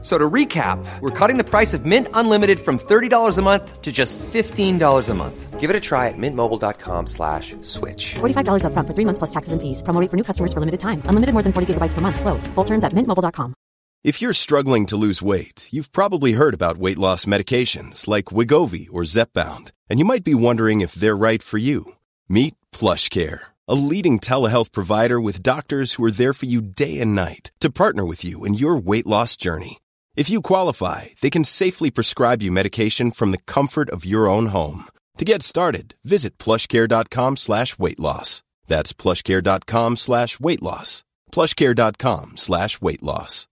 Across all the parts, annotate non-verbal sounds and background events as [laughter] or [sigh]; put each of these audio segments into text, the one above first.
F- So to recap, we're cutting the price of Mint Unlimited from $30 a month to just $15 a month. Give it a try at mintmobile.com slash switch. $45 upfront for three months plus taxes and fees. Promo rate for new customers for limited time. Unlimited more than 40 gigabytes per month. Slows. Full terms at mintmobile.com. If you're struggling to lose weight, you've probably heard about weight loss medications like Wigovi or Zepbound, and you might be wondering if they're right for you. Meet PlushCare, a leading telehealth provider with doctors who are there for you day and night to partner with you in your weight loss journey. If you qualify, they can safely prescribe you medication from the comfort of your own home. To get started, visit plushcare.com slash weight loss. That's plushcare.com slash weight loss. plushcare.com slash weight loss.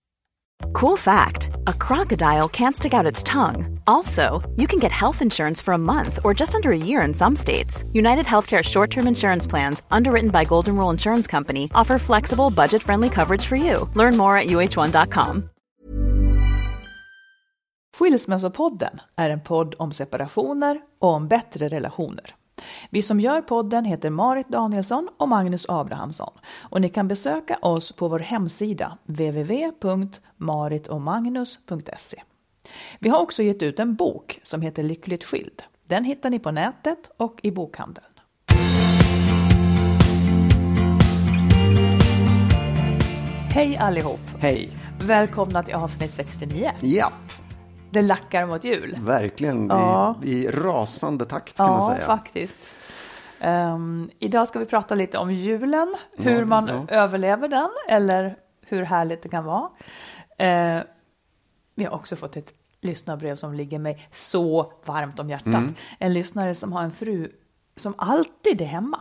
Cool fact a crocodile can't stick out its tongue. Also, you can get health insurance for a month or just under a year in some states. United Healthcare short term insurance plans, underwritten by Golden Rule Insurance Company, offer flexible, budget friendly coverage for you. Learn more at uh1.com. Skilsmässopodden är en podd om separationer och om bättre relationer. Vi som gör podden heter Marit Danielsson och Magnus Abrahamsson och ni kan besöka oss på vår hemsida www.maritomagnus.se. Vi har också gett ut en bok som heter Lyckligt skild. Den hittar ni på nätet och i bokhandeln. Hej allihop! Hej! Välkomna till avsnitt 69. Ja, Det lackar mot jul. verkligen Ja. i, i rasande takt kan man Ja, säga. faktiskt. Ehm, idag ska vi prata lite om julen, hur Ja, man ja. överlever den eller hur härligt det kan vara. Eh, vi har också fått ett lyssnarbrev som ligger mig så varmt om hjärtat. Mm. En lyssnare som har en fru som alltid är hemma.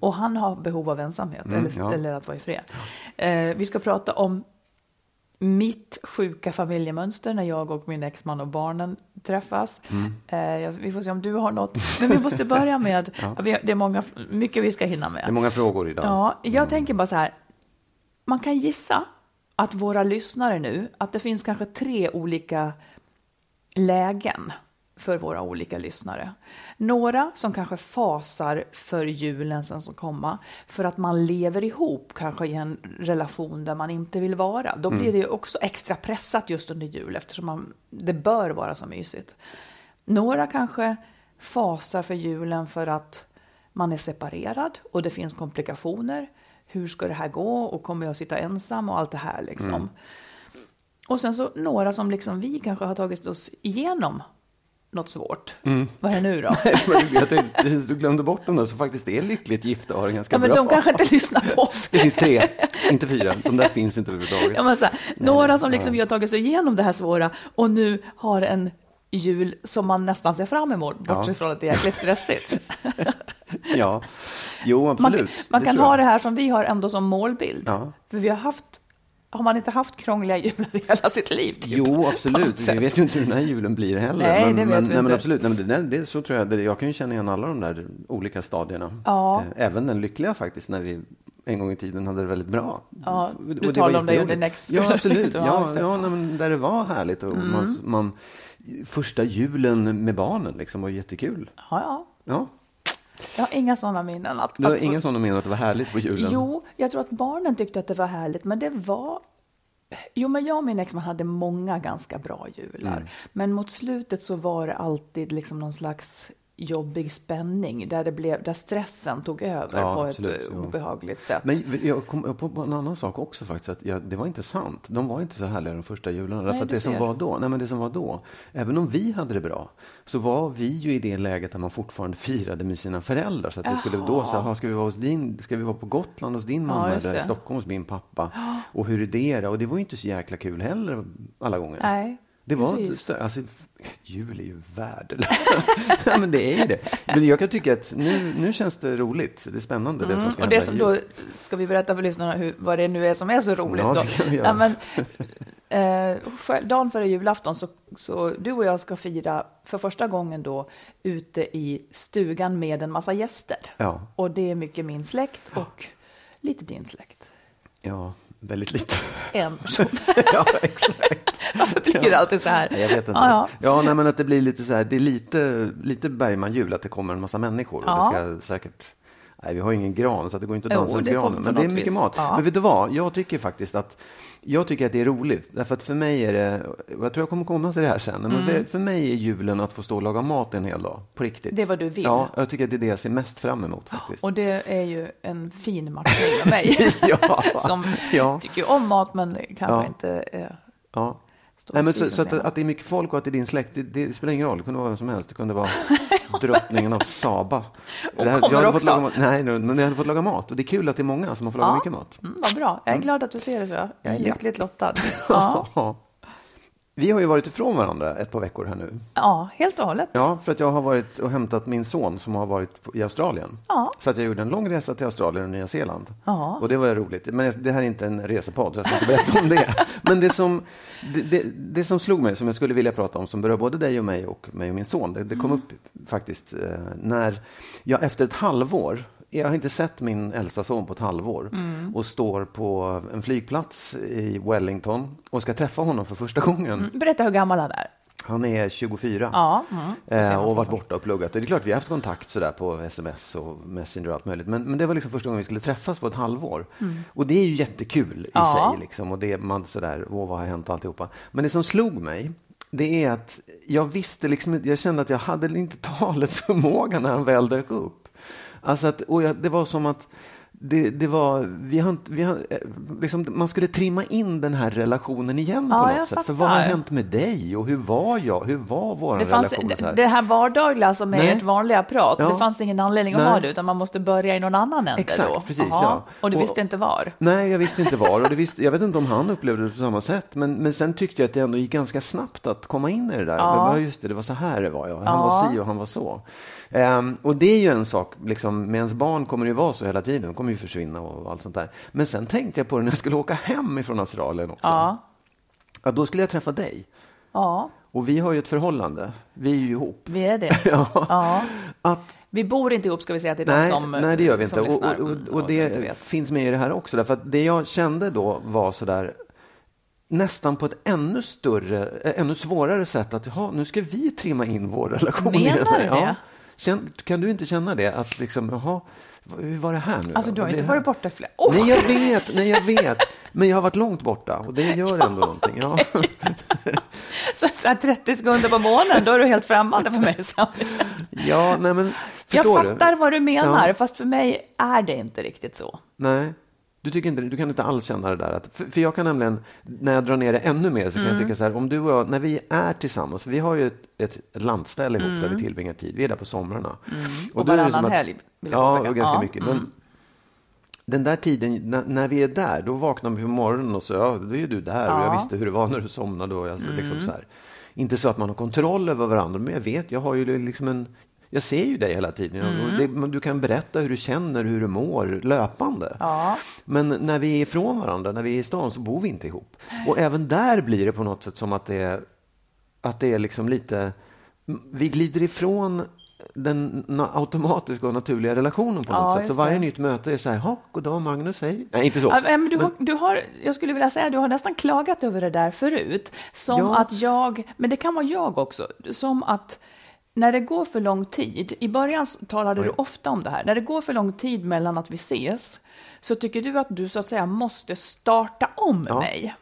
Och han har behov av ensamhet eller, Mm. ja. eller att vara i fred. Eh, vi ska prata om mitt sjuka familjemönster när jag och min exman och barnen träffas. Mm. Eh, vi får se om du har något. Men vi måste börja med, [laughs] vi, har- det är många, mycket vi ska hinna med. Det är många frågor idag. Ja, jag tänker bara så här. Man kan gissa att våra lyssnare nu, att det finns kanske tre olika lägen för våra olika lyssnare. Några som kanske fasar för julen som ska komma för att man lever ihop kanske i en relation där man inte vill vara. Då blir det ju också extra pressat just under jul eftersom man, det bör vara så mysigt. Några kanske fasar för julen för att man är separerad och det finns komplikationer. Hur ska det här gå och kommer jag sitta ensam och allt det här liksom. Och sen så några som liksom vi kanske har tagit oss igenom något svårt. Vad är det nu då? [laughs] Jag tänkte, du glömde bort dem där som faktiskt är lyckligt gifta och har det ganska Ja, men bra. de kanske inte lyssnar på oss. Det finns tre, inte fyra. De där finns inte överhuvudtaget. Ja, men så här, några som liksom vi har tagit sig igenom det här svåra och nu har en jul som man nästan ser fram emot, bortsett från att det är jäkligt stressigt. [laughs] Ja, jo Man, absolut. man Det kan ha jag. det här som vi har ändå som målbild. Ja. För vi har haft, har man inte haft krångliga jular i hela sitt liv? Typ, Jo, absolut. Vi vet ju inte hur den här julen blir heller. Nej, men, det vet men, vi nej, men inte. absolut. Nej, men det, det, så tror jag, det, jag kan ju känna igen alla de där olika stadierna. Ja. Eh, Även den lyckliga faktiskt, när vi en gång i tiden hade det väldigt bra. Ja, du talar om det under Next. Ja, absolut. [laughs] Ja, Ja, men där det var härligt. Och Mm. man, man, första julen med barnen liksom var jättekul. Ja, ja. Ja. Jag har inga sådana minnen. Att, Du har att ingen sån mening att det var härligt på julen? Jo, jag tror att barnen tyckte att det var härligt, men det var... Jo, men jag och min exman hade många ganska bra jular. Mm. Men mot slutet så var det alltid liksom någon slags jobbig spänning där, det blev, där stressen tog över Ja, på absolut, ett eh, obehagligt sätt. Men jag kom på en annan sak också faktiskt, att jag, det var inte sant. De var inte så härliga de första jularna. Därför att det som var då, nej men det som var då, även om vi hade det bra, så var vi ju i det läget där man fortfarande firade med sina föräldrar. Så att vi skulle då säga, "Jaha, ska vi vara hos din, ska vi vara på Gotland hos din mamma just eller i. Stockholm hos min pappa? Och hur är det? Och det var ju inte så jäkla kul heller alla gånger. Nej, Det var precis. stö- alltså, jul är ju värdelöst. [laughs] ja, men det är ju det. Men jag kan tycka att nu, nu känns det roligt. Det är spännande det som ska Mm, Och det som då, ska vi berätta för lyssnarna hur, vad det nu är som är så roligt Ja, då? Nej, men, eh, själv- dagen före julafton så, så du och jag ska fira för första gången då ute i stugan med en massa gäster. Ja. Och det är mycket min släkt och lite din släkt. Ja, väldigt lite. En person. [laughs] ja, exakt. Varför blir det alltid så här? Nej, Jag vet inte. Ja, Ja, ja. nej, men att det blir lite så här, det är lite, lite Bergman-jul, att det kommer en massa människor. Och Ja. det ska säkert, nej, vi har ju ingen gran, så att det går inte att dansa runt det får granen. Men det är mycket vis. mat. Ja. Men vet du vad? Jag tycker faktiskt att jag tycker att det är roligt. Därför att för mig är det, och jag tror jag kommer komma till det här sen, men för, för mig är julen att få stå och laga mat en hel dag. På riktigt. Mm. Det är vad du vill. Ja, jag tycker att det är det jag ser mest fram emot faktiskt. Och det är ju en fin matchning [laughs] med mig. Ja. [laughs] Som Ja. tycker om mat men kanske Ja. inte eh, Ja. Nej, men så, så att, att det är mycket folk och att det är din släkt, det, det spelar ingen roll. Det kunde vara vem som helst. Det kunde vara [laughs] [laughs] drottningen av Saba. [laughs] Det här- kommer jag också. Laga. Nej, men jag hade fått laga mat. Och det är kul att det är många som har fått laga mycket mat. Mm, vad bra. Jag är glad att du ser det så. Jag är Ja. lyckligt lottad. [laughs] Ja. Vi har ju varit ifrån varandra ett par veckor här nu. ja, helt och hållet. Ja, för att jag har varit och hämtat min son som har varit i Australien. Ja. Så att jag gjorde en lång resa till Australien och Nya Zeeland. Ja. Och det var roligt. Men det här är inte en resepodd, så jag ska inte berätta om det. [laughs] Men det som, det, det, det som slog mig, som jag skulle vilja prata om, som berör både dig och mig och mig och min son, det, det kom upp faktiskt eh, när jag efter ett halvår jag har inte sett min äldsta son på ett halvår och står på en flygplats i Wellington och ska träffa honom för första gången. Berätta hur gammal han är. Han är 24 Ja, mm. Eh, och varit borta och pluggat. Och det är klart, vi har haft kontakt sådär på sms och Messenger och allt möjligt. Men, men det var liksom första gången vi skulle träffas på ett halvår. Och det är ju jättekul i Ja. sig. Liksom. Och det är man sådär, åh vad har hänt och alltihopa. Men det som slog mig, det är att jag visste liksom jag kände att jag hade inte [laughs] talets förmåga när han väl dök upp. Alltså att, och jag, det var som att det, det var, vi har, vi har, eh, liksom, man skulle trimma in den här relationen igen Ja, på jag något sätt. För vad har hänt med dig och hur var jag? Hur var vår Det, fanns, relation? Så här? det här vardagliga som är Nej. ett vanliga prat, Ja. det fanns ingen anledning att Nej. ha det, utan man måste börja i någon annan ände Exakt, då. precis, ja. Och du Och- visste inte var. Nej, jag visste inte var. Och det [laughs] visste, jag vet inte om han upplevde det på samma sätt. Men, men sen tyckte jag att det ändå gick ganska snabbt att komma in i det där. Ja. Ja. Just det, det var så här det var. Ja. Han var si och han var så. Ehm, och det är ju en sak, liksom, med ens barn kommer det ju vara så hela tiden. De kommer ju försvinna och allt sånt där. Men sen tänkte jag på det när jag skulle åka hem ifrån Australien också. Ja. Att då skulle jag träffa dig. Ja, Och vi har ju ett förhållande. Vi är ju ihop. vi är det. [laughs] Ja. Ja. Att Vi bor inte ihop ska vi säga till de Nej, som nej, det gör vi inte. Och, och, Mm, och, och det finns med i det här också. Därför att det jag kände då var sådär nästan på ett ännu större, ännu svårare sätt att jaha, nu ska vi trimma in vår relation. Menar du det? Känn, kan du inte känna det? Att liksom, jaha, hur var det här nu? Alltså du har inte varit borta i flera år. Nej, jag vet, nej, jag vet. Men jag har varit långt borta och det gör ändå någonting. Ja. Så, så här 30 sekunder på månaden, då är du helt främmande för mig. Ja, nej men Jag förstår fattar du? vad du menar, Ja. fast för mig är det inte riktigt så. Nej. Du, tycker inte, du kan inte alls känna det där. Att, för, för jag kan nämligen, när jag drar ner det ännu mer, så kan Mm. jag tycka så här, om du och jag, när vi är tillsammans, vi har ju ett, ett, ett landställe ihop där vi tillbringar tid, vi är där på somrarna. Mm. Och, det varannan att- helg, vill jag Ja, och ganska Ja, mycket. mm. Men den där tiden, när, när vi är där, då vaknar vi på morgonen och så, ja, då är du där och jag Ja. Mm. visste hur det var när du somnade. Och jag, så, liksom så här. Inte så att man har kontroll över varandra, men jag vet, jag har ju liksom en jag ser ju dig hela tiden. Mm. Det, du kan berätta hur du känner, hur du mår löpande. Ja. Men när vi är ifrån varandra, när vi är i stan, så bor vi inte ihop. Och även där blir det på något sätt som att det är, att det är liksom lite... Vi glider ifrån den automatiska och naturliga relationen på något Ja, sätt. Så varje det. nytt möte är så här, "Ha, god dag Magnus, hej. Nej, inte så. Ja, men du, har, du har, jag skulle vilja säga, du har nästan klagat över det där förut. Som Ja. att jag, men det kan vara jag också, som att när det går för lång tid, i början talade du ofta om det här, när det går för lång tid mellan att vi ses, så tycker du att du så att säga måste starta om Ja. mig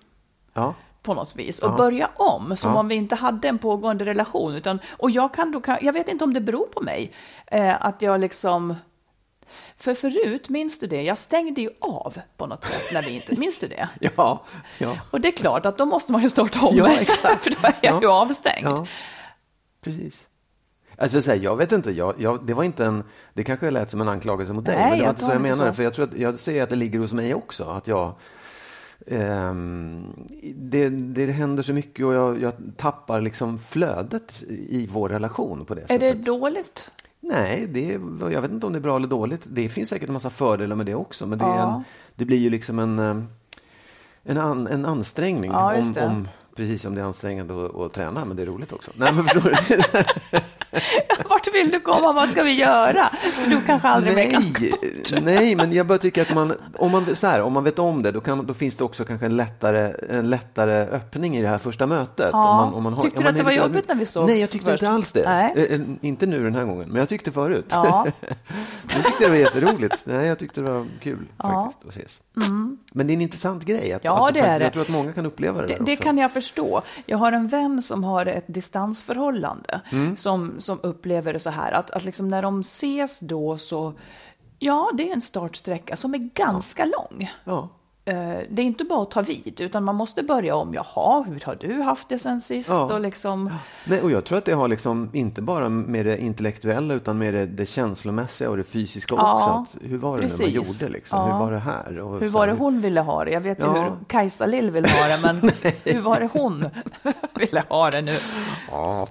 Ja. på något vis och Ja. börja om som om vi inte hade en pågående relation. Utan, och jag, kan då, jag vet inte om det beror på mig, eh, att jag liksom... För förut, minns du det? Jag stängde ju av på något sätt när vi inte... Minns du det? [laughs] Ja. ja. Och det är klart att då måste man ju starta om Ja, [laughs] exakt. för då är jag Ja. ju avstängd. Ja, precis. Alltså, så här, jag vet inte, jag, jag, det var inte en, det kanske lät som en anklagelse mot dig, Nej, men det var jag inte så jag menade. För jag, tror att, jag ser att det ligger hos mig också, att jag, ehm, det, det händer så mycket och jag, jag tappar liksom flödet i vår relation på det Är sättet. det dåligt? Nej, det är, jag vet inte om det är bra eller dåligt. Det finns säkert en massa fördelar med det också, men det, är Ja. en, det blir ju liksom en, eh, en, an, en ansträngning Ja, om, om, Precis som det är ansträngande att, att träna, men det är roligt också. Nej, men förstår du? [laughs] Vart vill du komma? Vad ska vi göra? Ska du kanske aldrig mer kan nej, nej, men jag bara tycker att man, om man, så här, om man vet om det, då, kan, då finns det också kanske en lättare, en lättare öppning i det här första mötet. Ja. Om man, om man har, Tyckte om du man att det är var jobbigt när vi sågs Nej, jag tyckte först? inte alls det. Nej. Eh, eh, Inte nu den här gången, men jag tyckte förut. Ja. [laughs] jag tyckte det var jätteroligt. Nej, jag tyckte det var kul Ja. Mm. faktiskt att ses. Men det är en intressant grej. Att, Ja, att det är faktiskt, det. Jag tror att många kan uppleva det, Det, där det också. kan jag förstå. Jag har en vän som har ett distansförhållande Mm. som, som upplever det så här att, att liksom när de ses då så, ja, det är en startsträcka som är ganska lång. Ja. Eh, Det är inte bara att ta vid, utan man måste börja om. Jaha, hur har du haft det sen sist? Ja. Och liksom, Nej, och jag tror att det har liksom inte bara med det intellektuella utan med det, det känslomässiga och det fysiska Ja, också. Att, hur var det nu man precis. gjorde? Liksom? Ja. Hur var det här? Och hur var det hon ville ha det? Jag vet ju hur Kajsa Lill vill ha det, men [laughs] hur var det hon [laughs] ville ha det nu? Ja.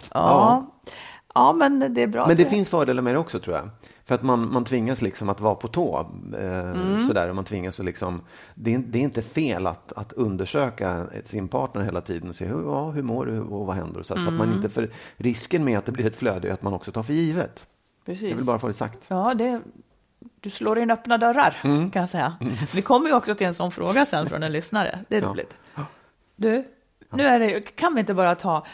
Ja, men det är bra. Men att det finns fördelar med det också tror jag. För att man, man tvingas liksom att vara på tå. Eh, Mm. sådär, och man tvingas att liksom, det, är, det är inte fel att, att undersöka sin partner hela tiden och se hur, ja, hur mår du och vad händer. Och så, så att man Mm. inte, för risken med att det blir ett flöde är att man också tar för givet. Precis. Jag vill bara få det sagt. Ja, det, du slår in öppna dörrar, Mm. kan jag säga. Vi kommer ju också till en sån fråga sen från en lyssnare. Det är Ja. roligt. Du, nu är det, kan vi inte bara ta...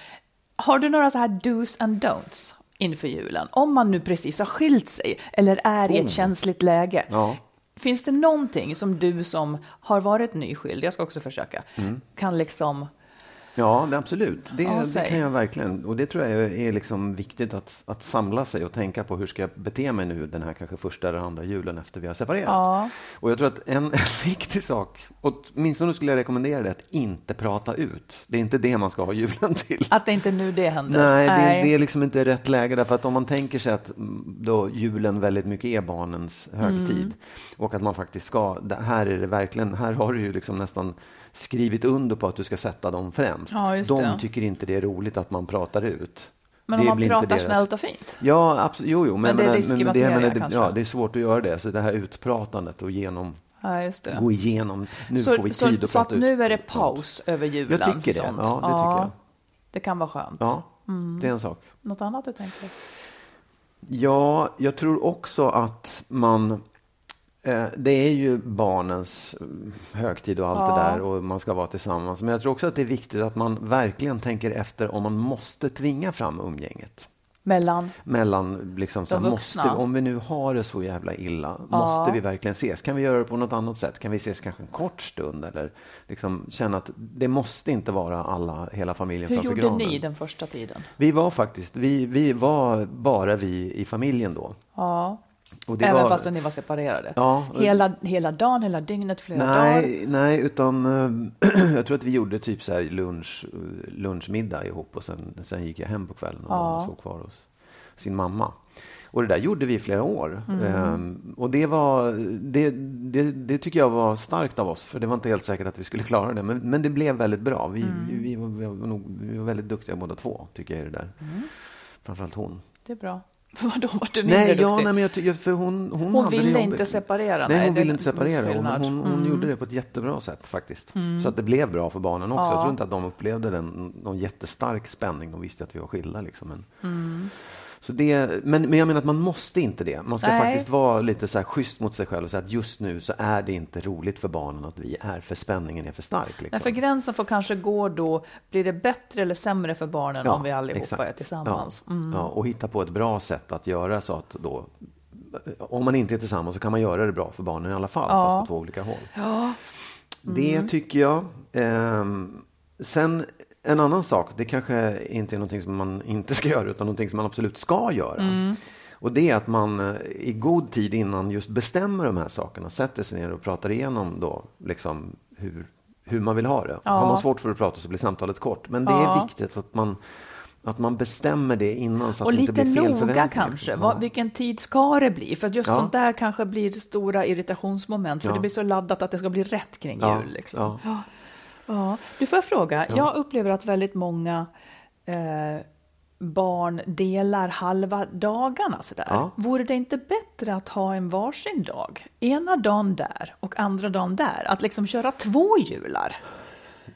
Har du några så här dos and don'ts inför julen? Om man nu precis har skilt sig eller är i ett känsligt läge. Oh. Ja. Finns det någonting som du som har varit nyskild, jag ska också försöka, Mm. kan liksom... Ja, det, absolut. Det, det kan jag verkligen. Och det tror jag är liksom viktigt att, att samla sig och tänka på hur ska jag bete mig nu den här kanske första eller andra julen efter vi har separerat. Ja. Och jag tror att en, [laughs] en viktig sak, åtminstone skulle jag rekommendera det, att inte prata ut. Det är inte det man ska ha julen till. Att det inte är nu det händer. Nej, det, det är liksom inte rätt läge därför att om man tänker sig att då julen väldigt mycket är barnens högtid Mm. och att man faktiskt ska, här är det verkligen, här har du ju liksom nästan skrivit under på att du ska sätta dem främst. Ja, just De det. tycker inte det är roligt att man pratar ut. Men Det om man pratar deras- snällt och fint? Ja, absolut. Jo, jo, men, Men det är men, men, materia men det, kanske. ja, det är svårt att göra det. Så det här utpratandet och genom, Ja, det. gå igenom, nu så, får vi så, tid att så att prata ut. nu är det paus över julen? Jag tycker det. sånt. Ja, det tycker jag. Det kan vara skönt. Ja, Mm. det är en sak. Något annat du tänker? Ja, jag tror också att man... Eh, det är ju barnens eh, högtid och allt Ja. det där och man ska vara tillsammans. Men jag tror också att det är viktigt att man verkligen tänker efter om man måste tvinga fram umgänget. Mellan? Mellan, liksom, så här, måste, om vi nu har det så jävla illa, måste vi verkligen ses? Kan vi göra det på något annat sätt? Kan vi ses kanske en kort stund? Eller liksom känna att det måste inte vara alla, hela familjen Hur framför gjorde granen. ni den första tiden? Vi var faktiskt, vi, vi var bara vi i familjen då. Ja, även var, fast ni var separerade? Ja. Hela, hela dagen, hela dygnet, flera dagar? Nej, nej, utan eh, [clears throat] jag tror att vi gjorde typ så här lunch, eh, lunchmiddag ihop och sen, sen gick jag hem på kvällen och ja. såg kvar hos sin mamma. Och det där gjorde vi i flera år. Mm. Ehm, och det, var, det, det, det tycker jag var starkt av oss, för det var inte helt säkert att vi skulle [laughs] klara det. Men, men det blev väldigt bra. Vi, Mm. vi, vi, var, vi, var nog, vi var väldigt duktiga båda två, tycker jag, i det där. Mm. Framförallt hon. Det är bra. [laughs] Vadå, var du mindre Nej, duktig? ja, nej, men jag, för hon, hon, Hon ville inte separera, Nej, hon ville inte separera. Hon, hon, hon Mm. gjorde det på ett jättebra sätt faktiskt. Så att det blev bra för barnen också. Ja. Jag tror inte att de upplevde den, någon jättestark spänning. De visste att vi var skilda. Liksom. Men, så det, men, men jag menar att man måste inte det. Man ska Nej. faktiskt vara lite så här schysst mot sig själv och säga att just nu så är det inte roligt för barnen att vi är, för spänningen är för stark. Liksom. Nej, för gränsen får kanske gå då, blir det bättre eller sämre för barnen om vi allihopa exakt. är tillsammans? Mm. Ja, ja, och hitta på ett bra sätt att göra så att då, om man inte är tillsammans så kan man göra det bra för barnen i alla fall, Ja. fast på två olika håll. Ja. Det tycker jag. Ehm, sen en annan sak, det kanske inte är någonting som man inte ska [laughs] göra utan någonting som man absolut ska göra. Och det är att man eh, i god tid innan just bestämmer de här sakerna sätter sig ner och pratar igenom då liksom hur, hur man vill ha det. Har man svårt för att prata så blir samtalet kort. Men det Ja. är viktigt att man, att man bestämmer det innan så att Och det inte lite blir fel noga förväntningar. kanske. Ja. Vilken tid ska det bli? För just Ja. sånt där kanske blir stora irritationsmoment. För Ja. det blir så laddat att det ska bli rätt kring Ja, jul. Liksom. Ja. Ja. Du får jag fråga. Jag upplever att väldigt många eh, barn delar halva dagarna. Sådär. Ja. Vore det inte bättre att ha en varsin dag? Ena dagen där och andra dagen där. Att liksom köra två jular.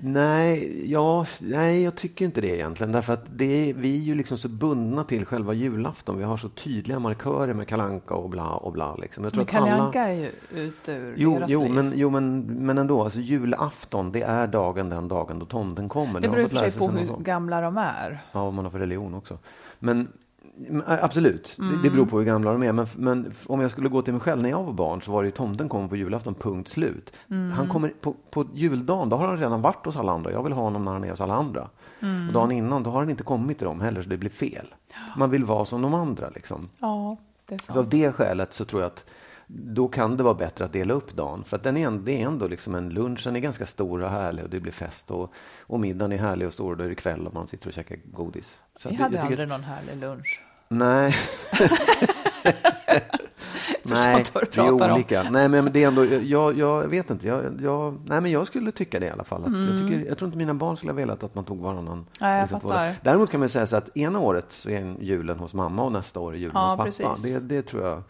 Nej, ja, nej, jag tycker inte det egentligen. Därför att det vi är ju liksom så bundna till själva julafton. Vi har så tydliga markörer med kalanka och bla och bla. Liksom. Jag tror Men att alla- är ju ute ur Jo, deras jo, liv. men, jo men, men ändå. Alltså, julafton, det är dagen den dagen då tomten kommer. det beror i på hur gamla de är. Ja, man har för religion också. Men absolut, det- Mm. det beror på hur gamla de är. Men, men om jag skulle gå till mig själv när jag var barn så var det ju tomten kommer på julafton, punkt slut. Mm. Han kommer på, på juldagen, då har han redan varit hos alla andra. Jag vill ha honom när han är hos alla andra. Mm. Och dagen innan, då har han inte kommit till dem heller, så det blir fel. Man vill vara som de andra. Liksom. Ja, det är Så av sant. det skälet så tror jag att då kan det vara bättre att dela upp dagen. För att den är, det är ändå liksom en lunch, den är ganska stor och härlig och det blir fest. Och, och middagen är härlig och stor och då är det kväll och man sitter och käkar godis. Så Vi att hade aldrig någon härlig lunch. Nej. [laughs] nej, vi är pratar om. olika. Nej, men det är ändå, jag, jag vet inte. Jag, jag, nej, men jag skulle tycka det i alla fall. Att jag, tycker, jag tror inte mina barn skulle ha velat att man tog varannan. Mm. Nej, dagar. Däremot kan man säga så att ena året så är julen hos mamma och nästa år är julen Ja, hos pappa. Mm. Det, det tror jag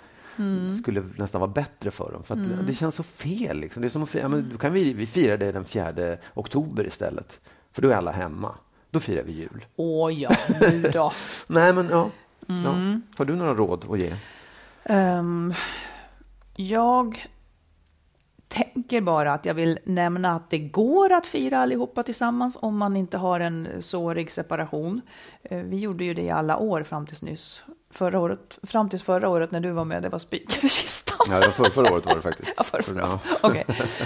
skulle nästan vara bättre för dem. För att det känns så fel. Liksom. Det är som att fira, ja, men då kan vi, vi fira det den 4 oktober istället. För då är alla hemma. Då firar vi jul. Åh ja, nu då. [laughs] Nej, men ja. Mm. ja. Har du några råd att ge? Ehm, jag tänker bara att jag vill nämna att det går att fira allihopa tillsammans om man inte har en sårig separation. Eh, vi gjorde ju det i alla år fram tills nyss. Förra året, fram tills förra året när du var med, det var spiken i kistan. Ja, det var för, förra året var det faktiskt. [laughs] Ja, förra, förra. Ja. [laughs] Okej.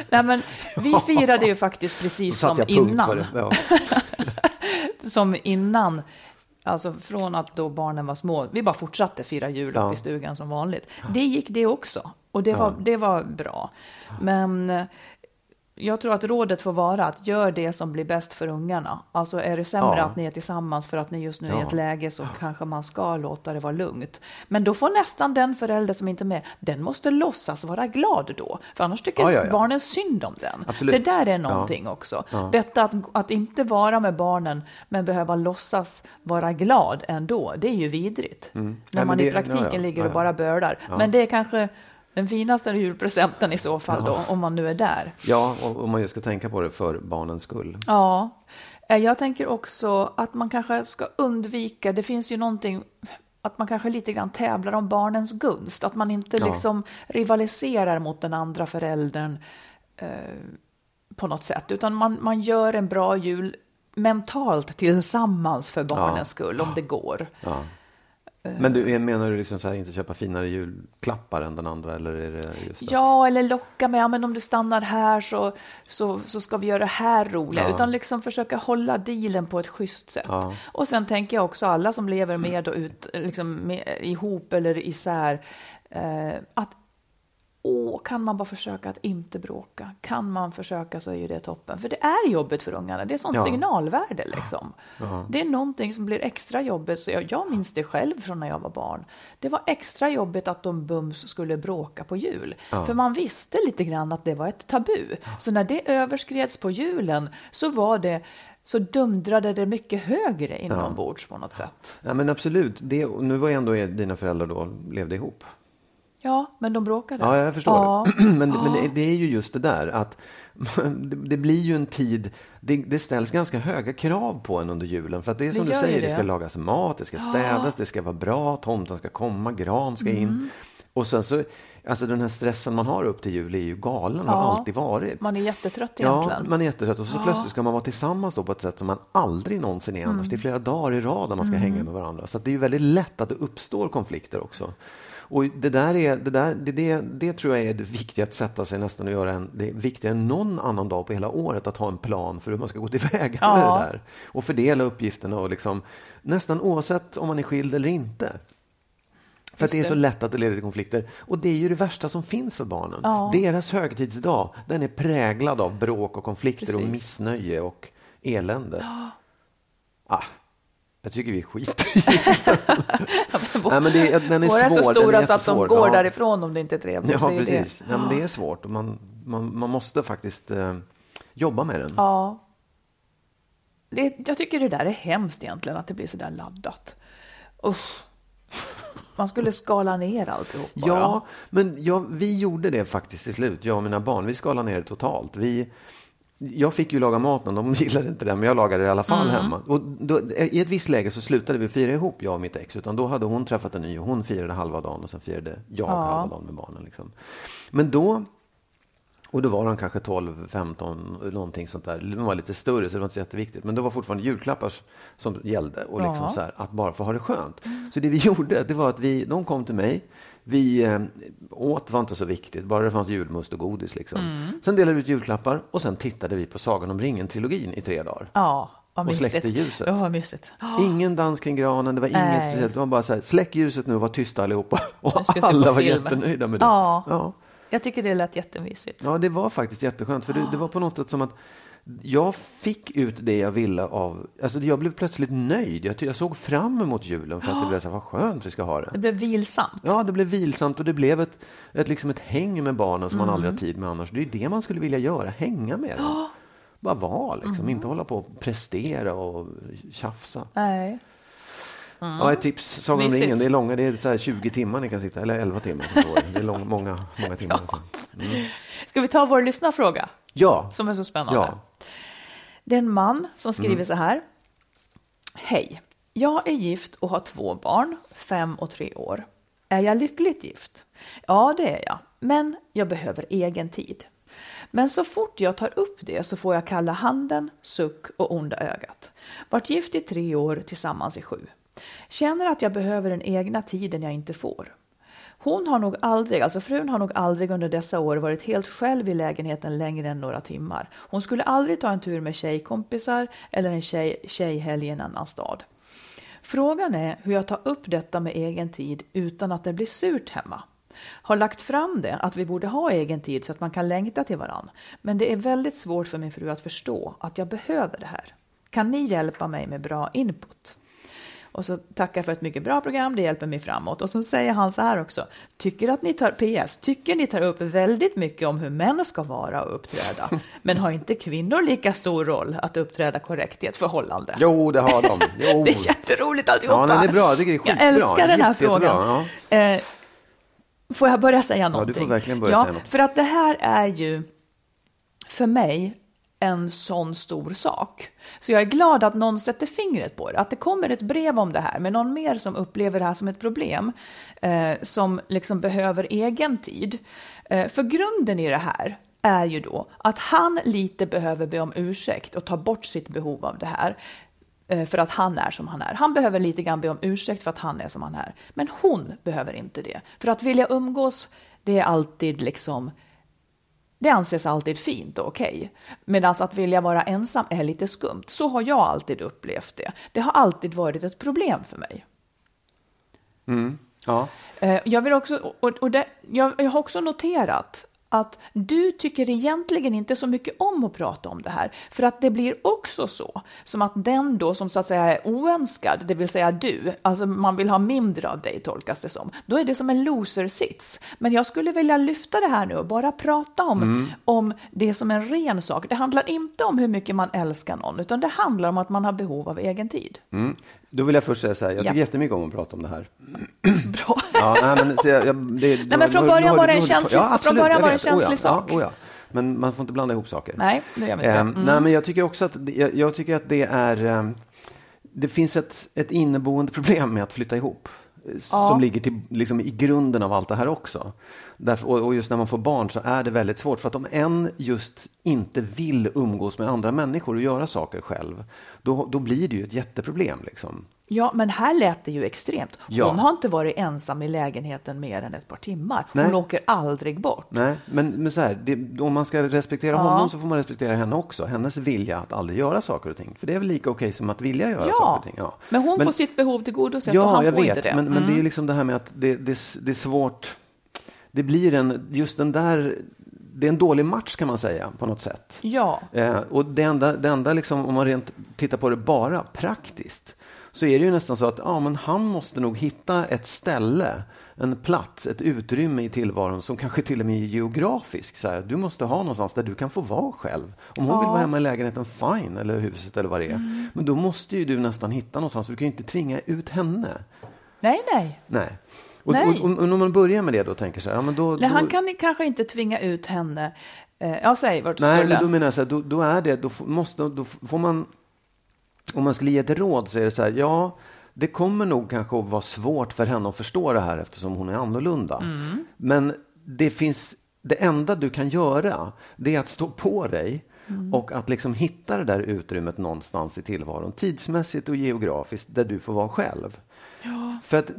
Nej, men vi firade ju faktiskt precis [laughs] som innan. för. Ja. som innan. Alltså från att då barnen var små. Vi bara fortsatte fira jul Ja. upp i stugan som vanligt. Det gick det också. Och det var, det var bra. Men jag tror att rådet får vara att gör det som blir bäst för ungarna. Alltså är det sämre Ja. att ni är tillsammans för att ni just nu är i Ja. ett läge så kanske man ska låta det vara lugnt. Men då får nästan den förälder som inte är med, den måste låtsas vara glad då. För annars tycker Ja, ja, ja. barnen synd om den. Absolut. Det där är Ja. någonting också. Detta att, att inte vara med barnen men behöva låtsas vara glad ändå, det är ju vidrigt. När Mm. Ja, men man det- i praktiken ja, ja, ligger ja, och ja. bara bölar. Men det är kanske den finaste julpresenten i så fall då, om man nu är där. ja, om man just ska tänka på det för barnens skull. Ja, Eh, jag tänker också att man kanske ska undvika, det finns ju någonting, att man kanske lite grann tävlar om barnens gunst. Att man inte Ja. liksom rivaliserar mot den andra föräldern eh, på något sätt. Utan man, man gör en bra jul mentalt tillsammans för barnens Ja. skull, om det går. Ja. Men du, menar du liksom så här, inte köpa finare julklappar än den andra? Eller är det just att- Ja, eller locka med, ja, men om du stannar här så, så, så ska vi göra det här roliga. Ja. Utan liksom försöka hålla dealen på ett schysst sätt. Ja. Och sen tänker jag också alla som lever med och ut, liksom med, ihop eller isär, eh, att kan man bara försöka att inte bråka? Kan man försöka så är ju det toppen. För det är jobbigt för ungarna. Det är sånt Ja. signalvärde liksom. Det är någonting som blir extra jobbigt. Så jag, jag minns det själv från när jag var barn. Det var extra jobbigt att de bums skulle bråka på jul. För man visste lite grann att det var ett tabu. Så när det överskreds på julen så var det så dundrade det mycket högre inombords på något sätt. Ja, men absolut. Det, nu var ändå dina föräldrar då levde ihop. Ja, men de bråkade. Ja, jag förstår. Ja. [clears throat] Men, men det, är ju just det där att [laughs] det, blir ju en tid, det, det ställs ganska höga krav på en under julen. För att det är som Det du säger, det. det. ska lagas mat, det ska städas, det ska vara bra, tomten ska komma, gran ska in. Mm. Och sen så, alltså den här stressen man har upp till jul är ju galen, har Ja. alltid varit. Man är jättetrött Ja, egentligen. man är jättetrött och så plötsligt ska man vara tillsammans då på ett sätt som man aldrig någonsin är annars. Mm. Det är flera dagar i rad där man ska hänga med varandra. Så det är ju väldigt lätt att det uppstår konflikter också. Och det där är, det, där, det, det, det tror jag är det viktiga att sätta sig nästan och göra en, det är viktigare än någon annan dag på hela året att ha en plan för hur man ska gå tillväga Ja. med det där. Och fördela uppgifterna och liksom, nästan oavsett om man är skild eller inte. För att det är så lätt att det leder till konflikter. Och det är ju det värsta som finns för barnen. Ja. Deras högtidsdag, den är präglad av bråk och konflikter och Precis. missnöje och elände. Ah, jag tycker vi skiter i [laughs] Nej, men det, den är Våra är så stora så att de går Ja. därifrån om det inte är trevligt. Ja, det är precis. Det. Nej, men det är svårt och man, man, man måste faktiskt eh, jobba med den. Ja. Det, jag tycker det där är hemskt egentligen, att det blir så där laddat. Usch. Man skulle skala ner alltihop bara. Ja, men ja, vi gjorde det faktiskt till slut, jag och mina barn. Vi skalade ner det totalt. Vi, jag fick ju laga maten, de [laughs] gillade inte det, men jag lagade det i alla fall Mm. hemma. Och då, I ett visst läge så slutade vi fira ihop, jag och mitt ex. Utan då hade hon träffat en ny och hon firade halva dagen och sen firade jag Ja. halva dagen med barnen. Liksom. Men då, och då var de kanske 12, 15, någonting sånt där. De var lite större så det var inte så jätteviktigt. Men det var fortfarande julklappar som gällde och liksom Ja. så här, att bara få ha det skönt. Så det vi [laughs] gjorde, det var att vi, de kom till mig. Vi eh, åt var inte så viktigt, bara det fanns julmust och godis. Liksom. Mm. Sen delade vi ut julklappar och sen tittade vi på Sagan om ringen-trilogin i tre dagar. Ja, vad Och mysigt. släckte ljuset. Ja, vad mysigt. [gasps] Ingen dans kring granen, det var inget speciellt. Det var bara så här, släck ljuset nu och var tysta allihopa. [laughs] Och alla var film. jättenöjda med det. Ja. Ja. Jag tycker det lät jättemysigt. Ja, det var faktiskt jätteskönt. För det, det var på något sätt som att jag fick ut det jag ville av... Alltså jag blev plötsligt nöjd. Jag, jag såg fram emot julen för att det blev så här, vad skönt vi ska ha det. Det blev vilsamt. Ja, det blev vilsamt och det blev ett, ett, liksom ett häng med barnen som man Mm. aldrig har tid med annars. Det är det man skulle vilja göra, hänga med dem. Bara vara liksom, Mm. inte hålla på och prestera och tjafsa. Nej. Ja, ett tips, Sagan om ringen, det är långa, det är så här 20 timmar ni kan sitta, eller 11 timmar. Det är lång, många, många [laughs] timmar. Mm. Ska vi ta vår lyssnarfråga Ja, som är så spännande? ja. Det är en man som skriver så här. Hej, jag är gift och har två barn, fem och tre år. Är jag lyckligt gift? Ja, det är jag, men jag behöver egen tid. Men så fort jag tar upp det så får jag kalla handen, suck och onda ögat. Vart gift i tre år, tillsammans i sju. Känner att jag behöver den egna tiden jag inte får. Hon har nog aldrig, alltså frun har nog aldrig under dessa år varit helt själv i lägenheten längre än några timmar. Hon skulle aldrig ta en tur med tjejkompisar eller en tjej, tjejhelg i en annan stad. Frågan är hur jag tar upp detta med egen tid utan att det blir surt hemma. Har lagt fram det, att vi borde ha egen tid så att man kan längta till varann. Men det är väldigt svårt för min fru att förstå att jag behöver det här. Kan ni hjälpa mig med bra input? Och så tackar för ett mycket bra program, det hjälper mig framåt. Och så säger han så här också, tycker att ni tar, PS, tycker ni tar upp väldigt mycket om hur män ska vara och uppträda. [laughs] Men har inte kvinnor lika stor roll att uppträda korrekt i ett förhållande? Jo, det har de. [laughs] Jo. Det är jätteroligt alltihopa. Ja, nej, det är bra. Det är Jag älskar den här Jätte- jättebra, frågan. Eh, får jag börja säga du någonting? får verkligen börja ja, säga något. För att det här är ju för mig en sån stor sak. Så jag är glad att någon sätter fingret på det, att det kommer ett brev om det här med någon mer som upplever det här som ett problem, eh, som liksom behöver egen tid. Eh, för grunden i det här är ju då att han lite behöver be om ursäkt och ta bort sitt behov av det här eh, för att han är som han är. Han behöver lite grann be om ursäkt för att han är som han är. Men hon behöver inte det. För att vilja umgås, det är alltid liksom det anses alltid fint och okej. Medan att vilja vara ensam är lite skumt. Så har jag alltid upplevt det. Det har alltid varit ett problem för mig. Ja. Eh, Jag, vill också, och, och det, jag, jag har också noterat att du tycker egentligen inte så mycket om att prata om det här. För att det blir också så, som att den då som så att säga är oönskad, det vill säga du, alltså man vill ha mindre av dig tolkas det som, då är det som en loser-sits. Men jag skulle vilja lyfta det här nu och bara prata om, om det som en ren sak. Det handlar inte om hur mycket man älskar någon, utan det handlar om att man har behov av egen tid. Mm. Då vill jag först säga så här, jag tycker Ja. jättemycket om att prata om det här. [clears throat] Bra. Ja, nej, men, jag, jag, det, Nej, men från början var det en känslig- från absolut, början jag var det en vet. känslig oh, ja, sak. Ja, oh, ja. Men man får inte blanda ihop saker. Nej, det gör vi inte. Ehm, Nej, men jag tycker också att jag, jag tycker att det är... ehm, det finns ett, ett inneboende problem med att flytta ihop. Som ligger till, liksom, i grunden av allt det här också. Därför, och, och just när man får barn så är det väldigt svårt. För att om en just inte vill umgås med andra människor och göra saker själv, då, då blir det ju ett jätteproblem. Liksom. Ja, men här lät det ju extremt. Hon Ja. har inte varit ensam i lägenheten mer än ett par timmar. Hon Nej. åker aldrig bort. Nej, men, men så här, det, om man ska respektera honom så får man respektera henne också. Hennes vilja att aldrig göra saker och ting. För det är väl lika okej som att vilja göra saker Ja, och ting. Ja. men hon får sitt behov tillgodosett och Ja, han jag får vet. inte det. Mm. Men, men det är ju liksom det här med att det, det, det är svårt. Det blir en, just den där, det är en dålig match kan man säga på något sätt. Ja, Eh, och det enda, det enda liksom, om man rent tittar på det bara praktiskt, så är det ju nästan så att ja, men han måste nog hitta ett ställe, en plats, ett utrymme i tillvaron som kanske till och med är geografiskt. Så här, du måste ha någonstans där du kan få vara själv. Om hon vill vara hemma i lägenheten, fine, eller huset eller vad det är. Mm. Men då måste ju du nästan hitta någonstans, för du kan ju inte tvinga ut henne. nej, nej. Nej. Och, Nej. och, och, och om man börjar med det då tänker så här, ja, men då, nej då, han kan kanske inte tvinga ut henne Eh, ja, säg vart du Nej, skulle. men då menar jag så här, då, då är det, då måste, då får man, om man skulle ge ett råd så är det så här, ja, det kommer nog kanske att vara svårt för henne att förstå det här eftersom hon är annorlunda. Mm. Men det finns, det enda du kan göra, det är att stå på dig Mm. och att liksom hitta det där utrymmet någonstans i tillvaron, tidsmässigt och geografiskt, där du får vara själv. För att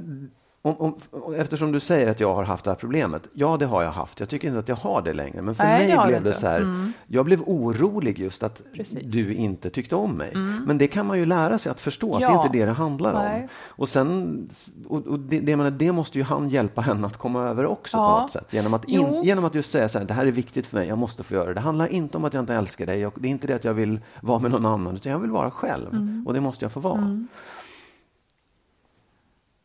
om, om, eftersom du säger att jag har haft det här problemet. Ja, det har jag haft. Jag tycker inte att jag har det längre. Men för Nej, mig blev det så här. Jag blev orolig just att Precis. Mm. du inte tyckte om mig. Men det kan man ju lära sig att förstå. Att det är Ja. inte det det handlar Nej. om. Och sen, och, och det, det, jag menar, det måste ju han hjälpa henne att komma över också på Ja. något sätt. Genom att, in, genom att just säga så här, det här är viktigt för mig, jag måste få göra det. Det handlar inte om att jag inte älskar dig. Och det är inte det att jag vill vara med någon annan, utan jag vill vara själv. Mm. Och det måste jag få vara.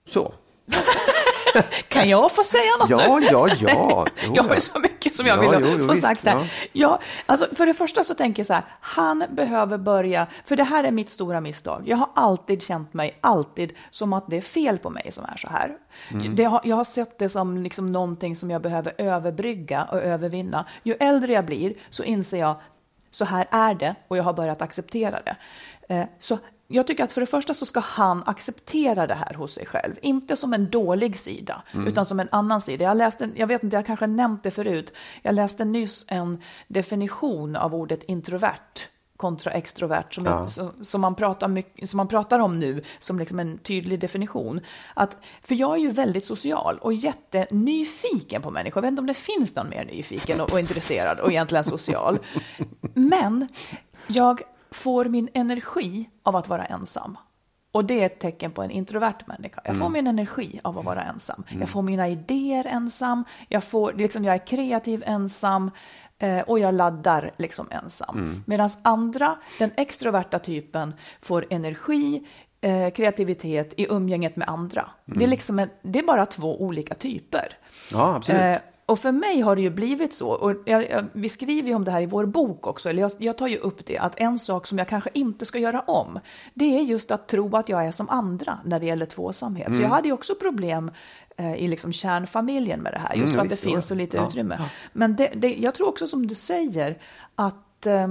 Så. [laughs] Kan jag få säga något Ja, nu? ja, ja. [laughs] Jo, Jag har ju så mycket som jag Ja, vill jo, jo, få visst, sagt här. ja. Ja. alltså, för det första så tänker jag så här, han behöver börja, för det här är mitt stora misstag. Jag har alltid känt mig, alltid, som att det är fel på mig som är så här. Mm. Det jag har sett det som liksom någonting som jag behöver överbrygga och övervinna. Ju äldre jag blir så inser jag, så här är det och jag har börjat acceptera det. Eh, så jag tycker att för det första så ska han acceptera det här hos sig själv. Inte som en dålig sida, utan som en annan sida. Jag läste, jag vet inte, jag kanske nämnt det förut. Jag läste nyss en definition av ordet introvert kontra extrovert som, Ja. som, som, man pratar mycket, som man pratar om nu som liksom en tydlig definition. Att, för jag är ju väldigt social och jättenyfiken på människor. Jag vet inte om det finns någon mer nyfiken och, och intresserad och egentligen social. [laughs] Men jag får min energi av att vara ensam. Och det är ett tecken på en introvert människa. Jag får min energi av att vara ensam. Jag får mina idéer ensam. Jag, får, liksom, jag är kreativ ensam. Eh, och jag laddar liksom ensam. Medan andra, den extroverta typen, får energi, eh, kreativitet i umgänget med andra. Det, är liksom en, det är bara två olika typer. Ja, absolut. Eh, och för mig har det ju blivit så, och jag, jag, vi skriver ju om det här i vår bok också, eller jag, jag tar ju upp det, att en sak som jag kanske inte ska göra om, det är just att tro att jag är som andra när det gäller tvåsamhet. Mm. Så jag hade ju också problem eh, i liksom kärnfamiljen med det här, just Mm, för att det finns så lite Ja, utrymme. Men det, det, jag tror också som du säger, att eh,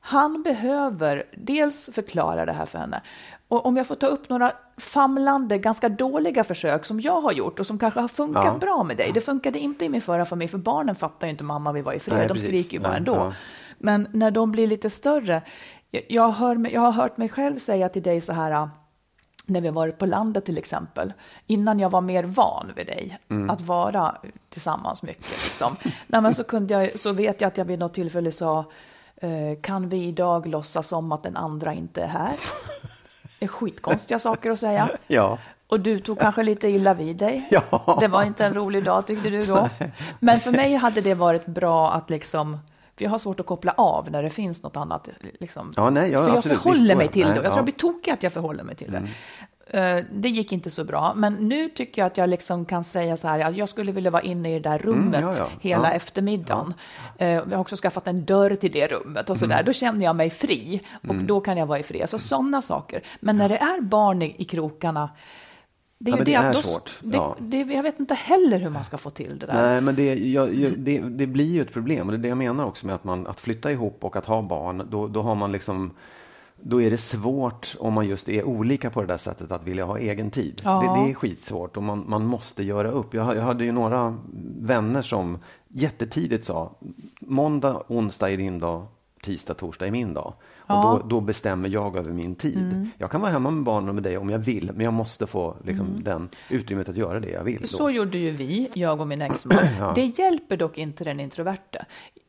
han behöver dels förklara det här för henne. Och om jag får ta upp några famlande, ganska dåliga försök som jag har gjort och som kanske har funkat Ja. bra med dig. Det funkade inte i min förra familj, för barnen fattar ju inte mamma, vi var i fred. Nej, de precis. skriker ju bara Nej, ändå. ja. Men när de blir lite större, jag, jag, hör, jag har hört mig själv säga till dig så här, när vi har varit på landet till exempel, innan jag var mer van vid dig, Mm. att vara tillsammans mycket. Liksom. Nej, men så, kunde jag, så vet jag att jag vid något tillfälle sa, eh, kan vi idag låtsas som att den andra inte är här? Är skitkonstiga saker att säga. [laughs] Ja. Och du tog kanske lite illa vid dig. Ja. Det var inte en rolig dag tyckte du då. [laughs] Men för mig hade det varit bra att liksom, för jag har svårt att koppla av när det finns något annat. Liksom. Ja, nej, ja, för jag absolut. förhåller mig till det. Jag ja. tror jag blir tokig att jag förhåller mig till det. Eh, Det gick inte så bra, men nu tycker jag att jag liksom kan säga så här, ja, jag skulle vilja vara inne i det där rummet ja, ja. hela Ja. eftermiddagen. Eh, Jag har också skaffat en dörr till det rummet och så Mm. där. Då känner jag mig fri och då kan jag vara i fred. Så sådana saker. Men när det är barn i, i krokarna, det är Ja, men det är då- svårt. Det, Ja. det, jag vet inte heller hur man ska få till det där. Nej, men det, jag, jag, det, det blir ju ett problem. Och det är det jag menar också med att, man, att flytta ihop och att ha barn. Då, då har man liksom då är det svårt om man just är olika på det där sättet att vilja ha egen tid. Ja. Det, det är skitsvårt och man, man måste göra upp. Jag, jag hade ju några vänner som jättetidigt sa måndag, onsdag är din dag, tisdag, torsdag är min dag. Och Ja. då, då bestämmer jag över min tid. Jag kan vara hemma med barnen och med dig om jag vill, men jag måste få liksom, den utrymmet att göra det jag vill. då. Så gjorde ju vi, jag och min [clears throat] exman. Det hjälper dock inte den introverte.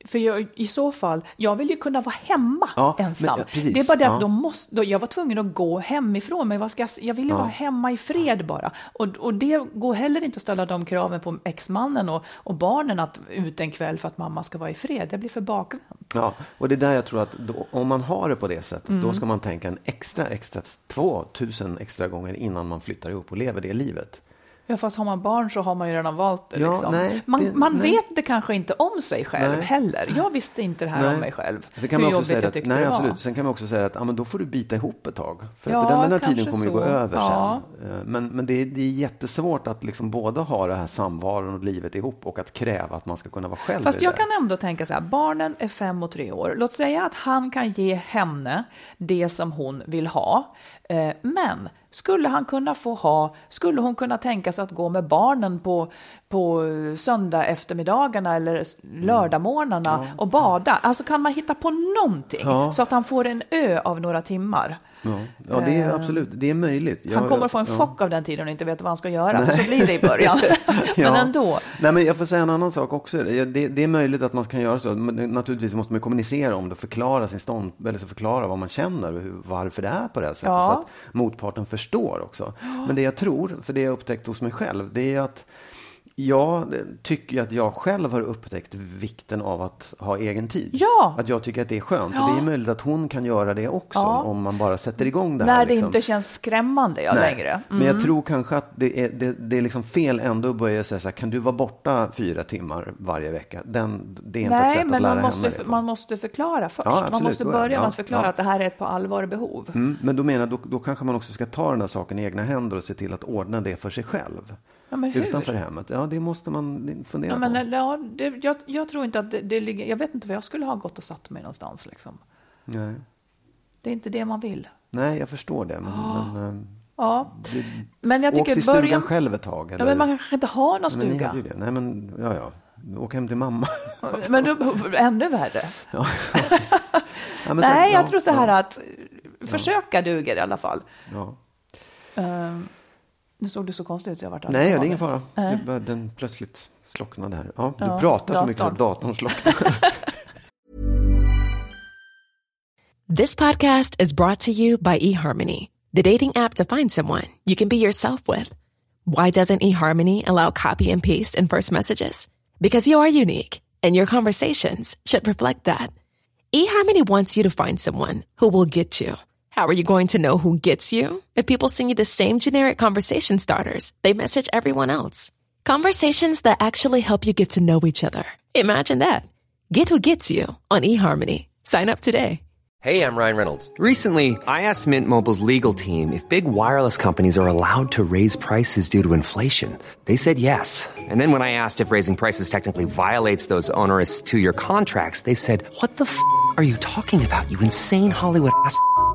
För jag, i så fall, jag vill ju kunna vara hemma Ja, men- ensam. ja, precis. det är bara det att Ja. då måste, då, jag var tvungen att gå hemifrån mig. Vad ska jag, jag vill ju vara hemma i fred bara. Och, och det går heller inte att ställa de kraven på exmannen och, och barnen att ut en kväll för att mamma ska vara i fred. Det blir för bakvänt. Ja, och det är där jag tror att då, om man har det på det sättet, Mm. då ska man tänka en extra, extra, två tusen extra gånger innan man flyttar ihop och lever det livet. Ja, fast har man barn så har man ju redan valt det. Ja, liksom. nej, man det- man nej. vet det kanske inte om sig själv Nej. heller. Jag visste inte det här Nej. om mig själv. Sen kan hur man också säga jag att, nej, absolut. Sen kan man också säga att ja, men då får du bita ihop ett tag. För Ja, att den där tiden kanske kommer ju gå över Ja. sen. Eh, Men, men det, är, det är jättesvårt att liksom både ha det här samvaron och livet ihop och att kräva att man ska kunna vara själv Fast jag kan ändå tänka så här, barnen är fem och tre år. Låt säga att han kan ge henne det som hon vill ha. Eh, Men skulle han kunna få ha, skulle hon kunna tänka sig att gå med barnen på, på söndag eftermiddagarna eller lördagmorgnarna och bada? Alltså kan man hitta på någonting Ja. så att han får en ö av några timmar? Ja, ja det är absolut, det är möjligt. Eh, Han Jag- kommer att få en ja. chock av den tiden och inte vet vad han ska göra. Så blir det i början. [laughs] Men Ja. ändå. Nej, men jag får säga en annan sak också. Det, det, är möjligt att man kan göra så. Men naturligtvis måste man kommunicera om det och förklara sin stånd, eller så förklara vad man känner och varför det är på det här sättet. Ja. Så att motparten förstår också. Men det jag tror, för det jag upptäckt hos mig själv, det är att jag tycker att jag själv har upptäckt vikten av att ha egen tid. Ja. Att jag tycker att det är skönt. Ja. Och det är möjligt att hon kan göra det också Ja. om man bara sätter igång det När här. det liksom. inte känns skrämmande ja, Nej, längre. Mm. Men jag tror kanske att det är, det, det är liksom fel ändå att börja säga så här, kan du vara borta fyra timmar varje vecka? Den, det är inte ett Nej, sätt att lära man henne måste, det på. man måste förklara först. Ja, man absolut, måste det. börja med att förklara att det här är ett på allvar behov. Mm, men då menar då, då kanske man också ska ta den här saken i egna händer och se till att ordna det för sig själv. Ja? Utanför hemmet. Ja, det måste man fundera Ja, på. men, ja, det, jag, jag tror inte att det, det ligger... Jag vet inte var jag skulle ha gått och satt mig någonstans. Liksom. Nej. Det är inte det man vill. Nej, jag förstår det. Men, men, eh, Ja, men jag åk tycker till stugan början... själv ett tag. Eller? Ja, men man kanske inte har någon Men ni stuga. hade ju det. Nej, men ja, ja. Åk hem till mamma. [laughs] Men då, ännu värre. ja. [laughs] Ja, Nej, sen- jag ja, tror så här att försöka duger i alla fall. Ja. Ehm, nu såg du så konstig ut så jag vart Nej, det är ingen fara. Nej. Det bara, den plötsligt slocknade här. Ja, du Ja, pratar så mycket att datorn slocknar. [laughs] This podcast is brought to you by eHarmony, the dating app to find someone you can be yourself with. Why doesn't eHarmony allow copy and paste in first messages? Because you are unique, and your conversations should reflect that. eHarmony wants you to find someone who will get you. How are you going to know who gets you? If people send you the same generic conversation starters, they message everyone else. Conversations that actually help you get to know each other. Imagine that. Get who gets you on eHarmony. Sign up today. Hey, I'm Ryan Reynolds. Recently, I asked Mint Mobile's legal team if big wireless companies are allowed to raise prices due to inflation. They said yes. And then when I asked if raising prices technically violates those onerous two year contracts, they said, What the f are you talking about, you insane Hollywood ass?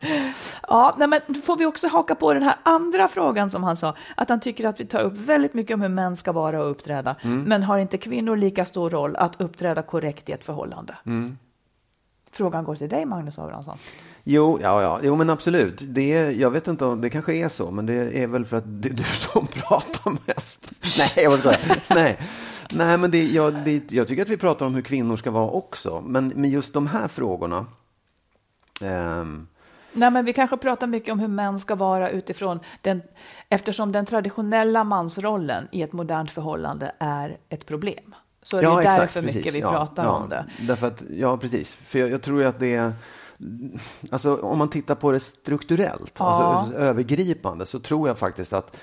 [laughs] Ja, nej, men får vi också haka på den här andra frågan som han sa, att han tycker att vi tar upp väldigt mycket om hur män ska vara och uppträda, Mm. men har inte kvinnor lika stor roll att uppträda korrekt i ett förhållande? Mm. Frågan går till dig, Magnus Abrahamsson. Jo, ja, ja, jo, men absolut. Det, är- jag vet inte om det kanske är så, men det är väl för att det är du [laughs] som pratar mest. Nej, jag skojar. [laughs] Nej, Nej men det, jag, det, jag tycker att vi pratar om hur kvinnor ska vara också. Men, men just de här frågorna. ehm, Nej, men vi kanske pratar mycket om hur män ska vara utifrån den, eftersom den traditionella mansrollen i ett modernt förhållande är ett problem. Så är det Ja, exakt, därför precis. mycket vi Ja, pratar ja. om det. Därför att, ja, precis. För jag, jag tror att det är... Alltså om man tittar på det strukturellt, Ja. alltså övergripande, så tror jag faktiskt att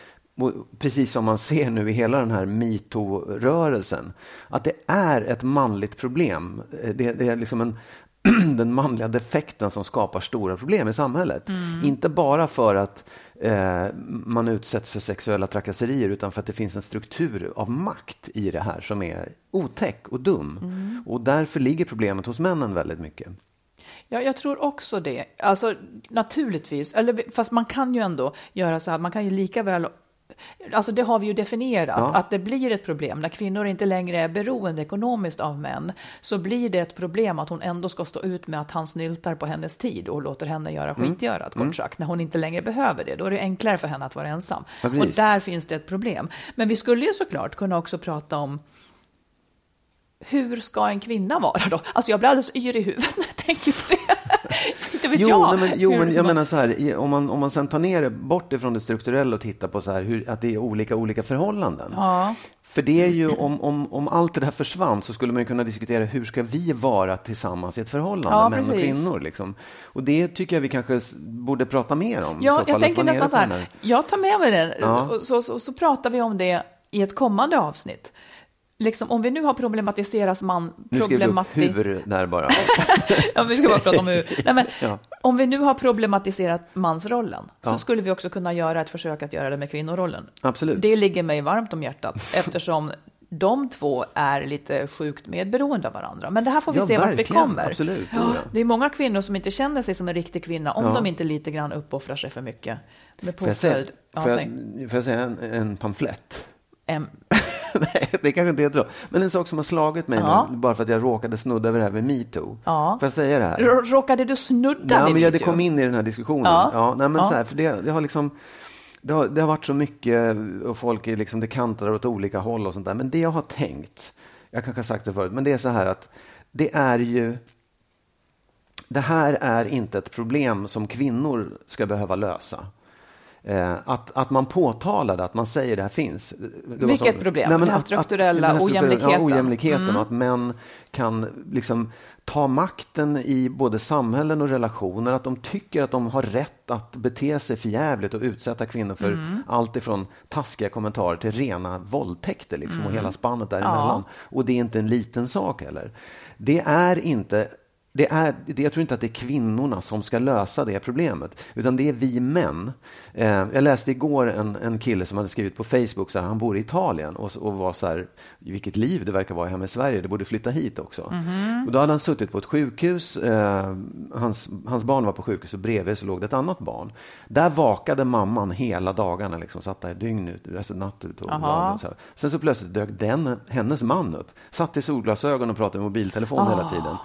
Precis som man ser nu i hela den här metoo-rörelsen, att det är ett manligt problem. Det, det är liksom en, [clears throat] den manliga defekten som skapar stora problem i samhället. Inte bara för att eh, man utsätts för sexuella trakasserier utan för att det finns en struktur av makt i det här som är otäck och dum. Och därför ligger problemet hos männen väldigt mycket. Ja, jag tror också det. Alltså naturligtvis, eller, fast man kan ju ändå göra så här, man kan ju lika väl Alltså det har vi ju definierat, Ja. att det blir ett problem. När kvinnor inte längre är beroende ekonomiskt av män så blir det ett problem att hon ändå ska stå ut med att han snyltar på hennes tid och låter henne göra Mm. skitgörat, kort sagt. När hon inte längre behöver det, då är det enklare för henne att vara ensam. Ja, och där finns det ett problem. Men vi skulle ju såklart kunna också prata om hur ska en kvinna vara då? Alltså jag blir alldeles yr i huvudet när jag tänker på det. Inte vet Jo, jag. nej, men, jo men jag menar så här, om man, om man sen tar ner det bort ifrån det strukturella och tittar på så här, hur, att det är olika, olika förhållanden. Ja. För det är ju, om, om, om allt det där försvann så skulle man kunna diskutera hur ska vi vara tillsammans i ett förhållande, Ja, män och precis. kvinnor. Liksom. Och det tycker jag vi kanske borde prata mer om. Ja, jag tänker nästan så här, jag tar med mig den, Ja. och så, så, så pratar vi om det i ett kommande avsnitt. Liksom, om vi nu har problematiseras man... Nu skrev du upp hur där bara. [laughs] ja, vi ska bara prata om hur. Nej, men, Ja. Om vi nu har problematiserat mansrollen så Ja. skulle vi också kunna göra ett försök att göra det med kvinnorollen. Absolut. Det ligger mig varmt om hjärtat [laughs] eftersom de två är lite sjukt medberoende av varandra. Men det här får vi Ja, se vart vi kommer. Absolut, Ja, det är många kvinnor som inte känner sig som en riktig kvinna om Ja. de inte lite grann uppoffrar sig för mycket. Med Får jag säga, påföljd. Får jag, får jag säga en, en pamflett? Em, [laughs] [laughs] Nej, det kanske inte är så. Men en sak som har slagit mig Ja. nu, bara för att jag råkade snudda över det här med metoo. Ja. Får jag säga det här? rå- Råkade du snudda vid men ja, det metoo? kom in i den här diskussionen. Ja. Ja. nej, men Ja. Så här, för det, det har liksom... Det har, det har varit så mycket och folk är liksom, det kantar åt olika håll och sånt där. Men det jag har tänkt, jag kanske har sagt det förut, men det är så här att det är ju... Det här är inte ett problem som kvinnor ska behöva lösa. Eh, att, att man påtalar det, att man säger det här finns. Det Vilket problem? men Den här att- att- strukturella den här strukturella- ojämlikheten. Ja, ojämlikheten Mm. och att män kan liksom ta makten i både samhällen och relationer. Att de tycker att de har rätt att bete sig förjävligt och utsätta kvinnor för Mm. allt ifrån taskiga kommentarer till rena våldtäkter liksom, och hela spannet däremellan. Mm. Ja. Och det är inte en liten sak heller. Det är inte det är, det, jag tror inte att det är kvinnorna som ska lösa det problemet, utan det är vi män. Eh, jag läste igår en, en kille som hade skrivit på Facebook, så här, han bor i Italien och, och var så här, vilket liv det verkar vara hemma i Sverige, det borde flytta hit också. Och då hade han suttit på ett sjukhus, eh, hans, hans barn var på sjukhus och bredvid så låg det ett annat barn. Där vakade mamman hela dagarna, liksom, satt där dygn ut, alltså natt ut. Och dagen och så här. Sen så plötsligt dök den, hennes man upp, satt i solglasögon och pratade med mobiltelefon hela tiden.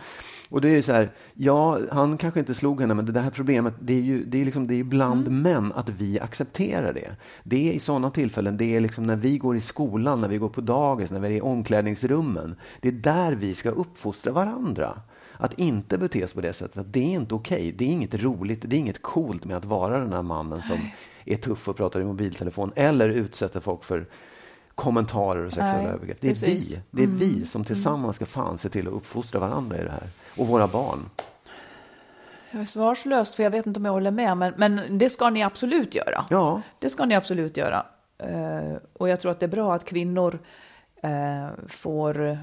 Och det är ju så här, ja, han kanske inte slog henne, men det här problemet, det är ju det är liksom, det är bland män att vi accepterar det. Det är i sådana tillfällen, det är liksom när vi går i skolan, när vi går på dagis, när vi är i omklädningsrummen. Det är där vi ska uppfostra varandra. Att inte bete sig på det sättet, att det är inte okej. Det är inget roligt, det är inget coolt med att vara den här mannen som är tuff och pratar i mobiltelefon eller utsätter folk för kommentarer och sexuella Nej, övergrepp. Det är precis. vi. Det är vi som tillsammans ska fan se till att uppfostra varandra i det här. Och våra barn. Jag är svarslös för jag vet inte om jag håller med, men, men det ska ni absolut göra. Ja, Det ska ni absolut göra. Eh, och jag tror att det är bra att kvinnor eh, får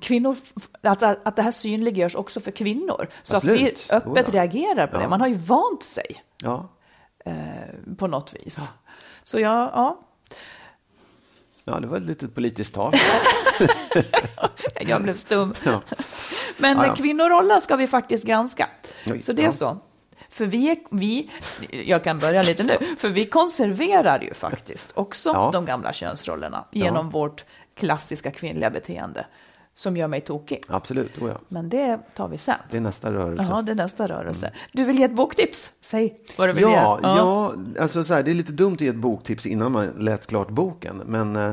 Kvinnor, att, att det här synliggörs också för kvinnor. Så att vi Absolut. öppet Oh ja. reagerar på det. Ja. Man har ju vant sig ja. eh, på något vis. Så ja, ja, Ja, det var ett litet politiskt tal. [laughs] jag blev stum. Ja. Men Ja, ja. kvinnorollen ska vi faktiskt granska. Så det är så. För vi, är- vi, jag kan börja lite nu, för vi konserverar ju faktiskt också de gamla könsrollerna genom vårt klassiska kvinnliga beteende som gör mig tokig. Absolut, oh ja. Men det tar vi sen. det är nästa rörelse. Ja, det är nästa rörelse. Du vill ge ett boktips? Säg vad du vill Ja, ge. ja. alltså så här, det är lite dumt att ge ett boktips innan man läst klart boken. Men, eh,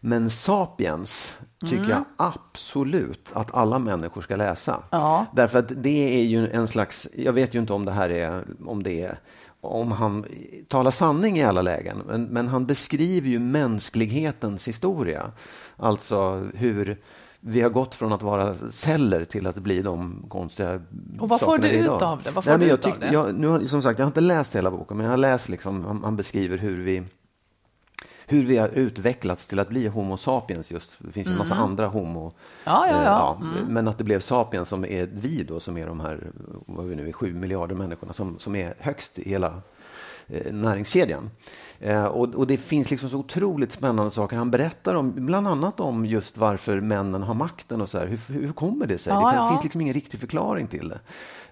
men Sapiens tycker Mm. jag absolut att alla människor ska läsa. Ja. Därför att det är ju en slags, jag vet ju inte om det här är, om det är om han talar sanning i alla lägen, men, men han beskriver ju mänsklighetens historia. Alltså hur vi har gått från att vara celler till att bli de konstiga Och vad får du är ut idag. av det? Vad får Nej, men jag tyckte-? Jag, nu har, som sagt, jag har inte läst hela boken, men jag har läst liksom, han, han beskriver hur vi hur vi har utvecklats till att bli Homo sapiens just. Det finns ju en massa andra Homo. Mm. Ja, ja, eh, ja. Mm. Men att det blev sapiens som är vi då, som är de här, vad vi nu är, sju miljarder människorna som, som är högst i hela näringskedjan. Eh, och, och, det finns liksom så otroligt spännande saker. Han berättar om, bland annat om just varför männen har makten och så här. Hur, hur kommer det sig? Ja, det ja. finns liksom ingen riktig förklaring till det.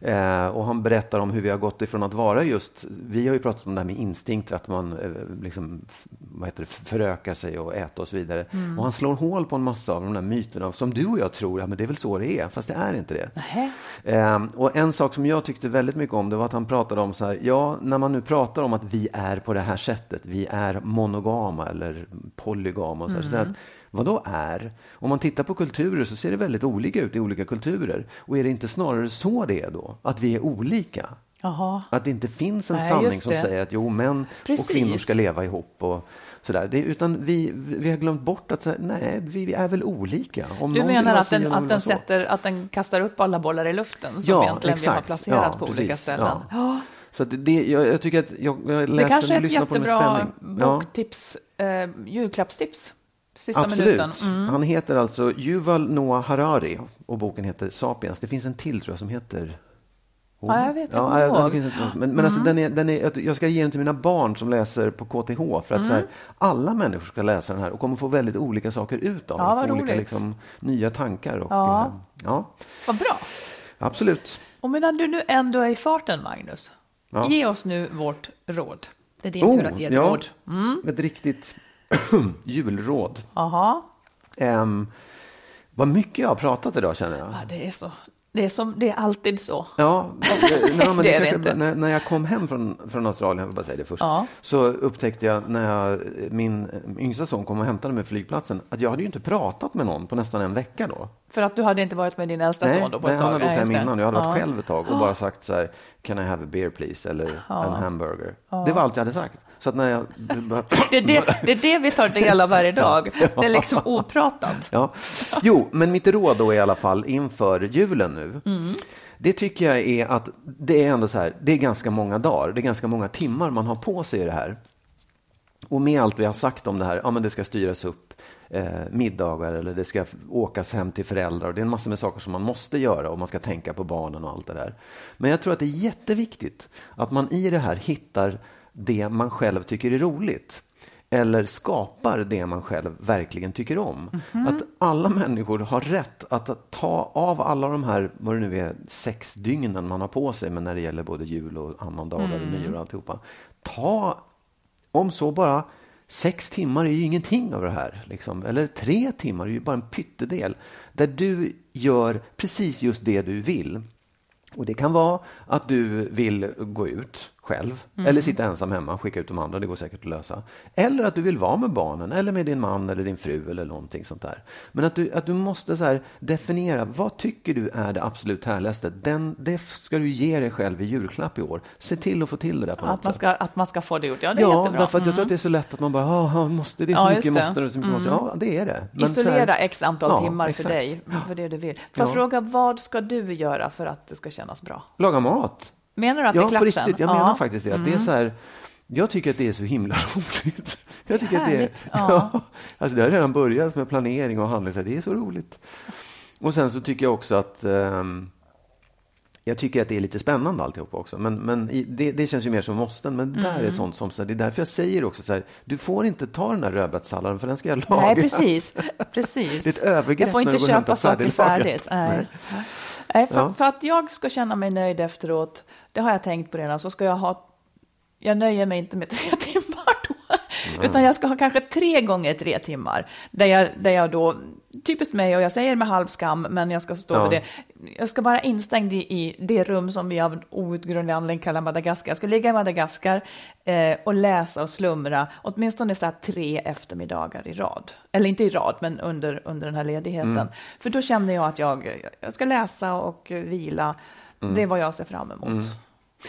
Eh, och han berättar om hur vi har gått ifrån att vara just, vi har ju pratat om det här med instinkter, att man eh, liksom, vad heter det, förökar sig och äta och så vidare. Mm. Och han slår hål på en massa av de där myterna som du och jag tror, ja men det är väl så det är, fast det är inte det. Eh, och en sak som jag tyckte väldigt mycket om, det var att han pratade om så här, ja, när man nu pratar om att vi är på det här sättet, vi är monogama eller polygama och så, här, så att, vad då är? Om man tittar på kulturer så ser det väldigt olika ut i olika kulturer. Och är det inte snarare så det är då? Att vi är olika? Jaha. Att det inte finns en Nej, sanning som säger att jo, män Precis. och kvinnor ska leva ihop och sådär. Det, utan vi, vi har glömt bort att säga, nej, vi är väl olika. Om Du menar att den, att den, sätter, att den kastar upp alla bollar i luften som Ja, egentligen vi har exakt. placerat Ja, på olika precis. ställen? Ja. Så att det, jag, jag tycker att jag, jag Det läser kanske är och ett lyssnar på den med jättebra spänning. Ja, boktips, eh, julklappstips. Sista absolut. Mm. Han heter alltså Yuval Noah Harari och boken heter Sapiens. Det finns en till tror jag som heter Ja, jag vet, jag Ja, kommer ja, ihåg. Mm. det finns en, men men alltså, den är, den är, jag ska ge den till mina barn som läser på KTH för att så här, Mm. alla människor ska läsa den här och kommer få väldigt olika saker ut av Ja, den. Få olika liksom, nya tankar. Och, Ja. eh, ja, Vad bra. absolut. Och medan du nu ändå är i farten, Magnus, Ja. ge oss nu vårt råd. Det är din tur att ge ett ja, råd. Ett riktigt [clears throat] julråd. Jaha, Um, vad mycket jag har pratat idag känner jag. ja, det är så. Det är, som, det är alltid så. Ja, eh, [laughs] nej, men Det är det inte. När, när jag kom hem från, från Australien, jag bara säga det först, Ja. så upptäckte jag när jag, min yngsta son kom och hämtade mig på flygplatsen att jag hade ju inte pratat med någon på nästan en vecka då. För att du hade inte varit med din äldsta Nej, son då på nej ett tag? han hade Nej, hem det. innan och jag hade varit Ja. själv ett tag och bara sagt så här, can I have a beer please? Eller en hamburger. Det var allt jag hade sagt. Så att när jag... Det är det, det är det vi tar del av varje dag. [laughs] Det är liksom opratat. Ja. Jo, men mitt råd då i alla fall inför julen nu. Mm. Det tycker jag är att det är ändå så här, det är ganska många dagar, det är ganska många timmar man har på sig i det här. Och med allt vi har sagt om det här, ja men det ska styras upp eh, middagar eller det ska åkas hem till föräldrar. Och det är en massa med saker som man måste göra och man ska tänka på barnen och allt det där. Men jag tror att det är jätteviktigt att man i det här hittar det man själv tycker är roligt. Eller skapar det man själv verkligen tycker om. Att alla människor har rätt att ta av alla de här, vad det nu är, sex dygnen man har på sig, men när det gäller både jul och annandagar och nyår och alltihopa. Ta om så bara sex timmar är ju ingenting av det här. Liksom. Eller tre timmar är ju bara en pyttedel. Där du gör precis just det du vill. Och det kan vara att du vill gå ut själv eller sitta ensam hemma, skicka ut de andra, det går säkert att lösa. Eller att du vill vara med barnen eller med din man eller din fru eller någonting sånt där. Men att du, att du måste så definiera, vad tycker du är det absolut härligaste? Den, det ska du ge dig själv i julklapp i år. Se till att få till det där på något Att man, sätt. ska, att man ska få det gjort. Ja, det är Ja, jättebra. Mm. därför att jag tror att det är så lätt att man bara, "Ah, måste, det är så Ja, mycket det. måste, det är så mycket måste. Ja, det är det. Men Isolera här- x antal Ja, timmar exakt. för dig, för det du vill. Får jag Ja. fråga, vad ska du göra för att det ska kännas bra? Laga mat. Menar du att det Ja, är på klappen? riktigt. Jag Ja. Mm. menar faktiskt det. Att det är så här, jag tycker att det är så himla [laughs] roligt. Jag tycker att det är, Härligt. [laughs] Ja. alltså det har redan börjat med planering och handling. Så det är så roligt. Och sen så tycker jag också att ehm, jag tycker att det är lite spännande alltihop också. Men, men i- det, det känns ju mer som måsten. Men där Mm. är sånt som, så här, det är därför jag säger också så här, du får inte ta den där rödbetssalladen för den ska jag laga. Nej, precis. [laughs] precis. Det är ett övergrepp Jag får när inte du går och hämtar färdiglagat. färdigt. Nej. Nej, för, Ja. för att jag ska känna mig nöjd efteråt, det har jag tänkt på redan, så ska jag ha... Jag nöjer mig inte med [laughs] tre timmar då, utan jag ska ha kanske tre gånger tre timmar, där jag, där jag då, typiskt mig, och jag säger med halv skam, men jag ska stå Ja. för det. Jag ska vara instängd i, i det rum som vi av outgrundlig anledning kallar Madagaskar. Jag ska ligga i Madagaskar eh, och läsa och slumra, åtminstone så här tre eftermiddagar i rad. Eller inte i rad, men under, under den här ledigheten. Mm. För då känner jag att jag, jag ska läsa och vila. Mm. Det är vad jag ser fram emot.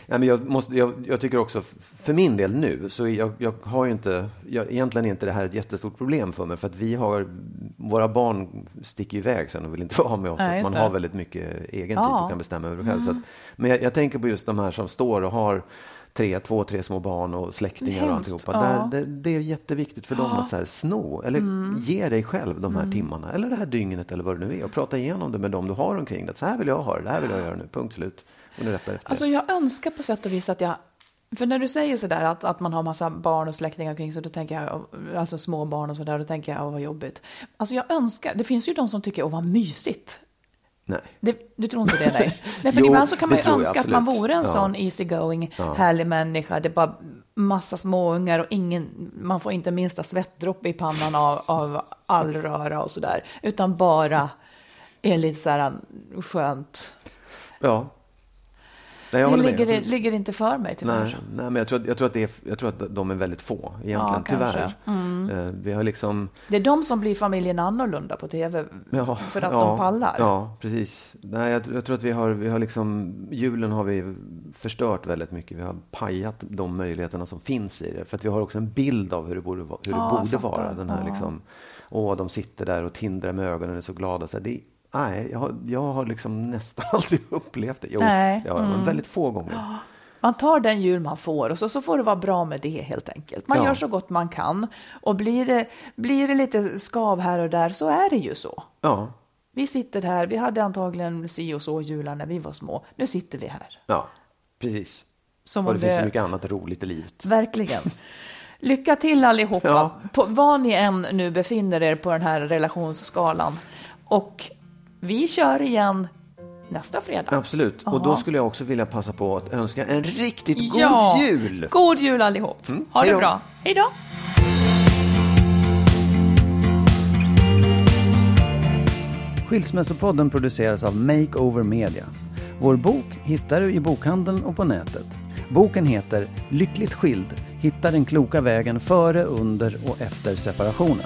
Nej, men jag, måste, jag, jag tycker också, för min del nu, så jag, jag har ju inte, jag, egentligen är inte det här ett jättestort problem för mig, för att vi har, våra barn sticker ju iväg sen och vill inte [laughs] vara med oss. Nej, man har väldigt mycket egen Ja. Mm. tid och kan bestämma över det själv. Så att, men jag, jag tänker på just de här som står och har tre, två, tre små barn och släktingar och alltihopa. ja. Mm. Där, det, det är jätteviktigt för dem att så här, sno, eller ge dig själv de här timmarna, eller det här dygnet eller vad det nu är, och prata igenom det med dem du har omkring dig. Så här vill jag ha det, det här vill jag göra nu, punkt slut. Och nu rättar efter. Alltså jag önskar på sätt och vis att jag För när du säger sådär att, att man har massa barn och släktingar kring sig, då tänker jag, alltså små barn och sådär, då tänker jag, åh vad jobbigt. Alltså jag önskar, det finns ju de som tycker, åh vad mysigt. Nej. Det, du tror inte det? Nej, [laughs] nej för Jo, ibland så kan man ju tror jag önska att man vore en Ja. sån easygoing, härlig människa. Det är bara massa småungar och ingen, man får inte minsta svettdroppe i pannan av, av all röra och sådär. Utan bara är lite så här skönt. Ja. Nej, jag Det ligger, Jag tror- ligger inte för mig tyvärr. Nej, nej, men jag tror, att, jag, tror att det är, jag tror att de är väldigt få, egentligen, Ja, tyvärr. Mm. Eh, Vi har liksom... Det är de som blir familjen annorlunda på tv Ja, för att ja, de pallar. Ja, precis. Nej, jag, jag tror att vi har, vi har liksom, julen har vi förstört väldigt mycket. Vi har pajat de möjligheterna som finns i det. För att vi har också en bild av hur det borde, hur det borde vara. Den här liksom, åh, de sitter där och tindrar med ögonen och är så glada. Så här, det, nej, jag har, jag har liksom nästan [laughs] aldrig upplevt det. Jo, Nej, ja, men väldigt få gånger. Man tar den jul man får och så, så får det vara bra med det helt enkelt. Man Ja. gör så gott man kan och blir det, blir det lite skav här och där så är det ju så. Ja, Vi sitter här, vi hade antagligen si och så jular när vi var små. Nu sitter vi här. ja, precis. Som Och om det finns så mycket annat roligt i livet. Verkligen. Lycka till allihopa, Ja. på, var ni än nu befinner er på den här relationsskalan. Och vi kör igen nästa fredag. Absolut. Och då skulle jag också vilja passa på att önska en riktigt god Ja. jul! God jul allihop. Ha det Mm. Hej då. bra. Hej då. Skilsmässopodden produceras av Makeover Media. Vår bok hittar du i bokhandeln och på nätet. Boken heter Lyckligt skild. Hitta den kloka vägen före, under och efter separationen.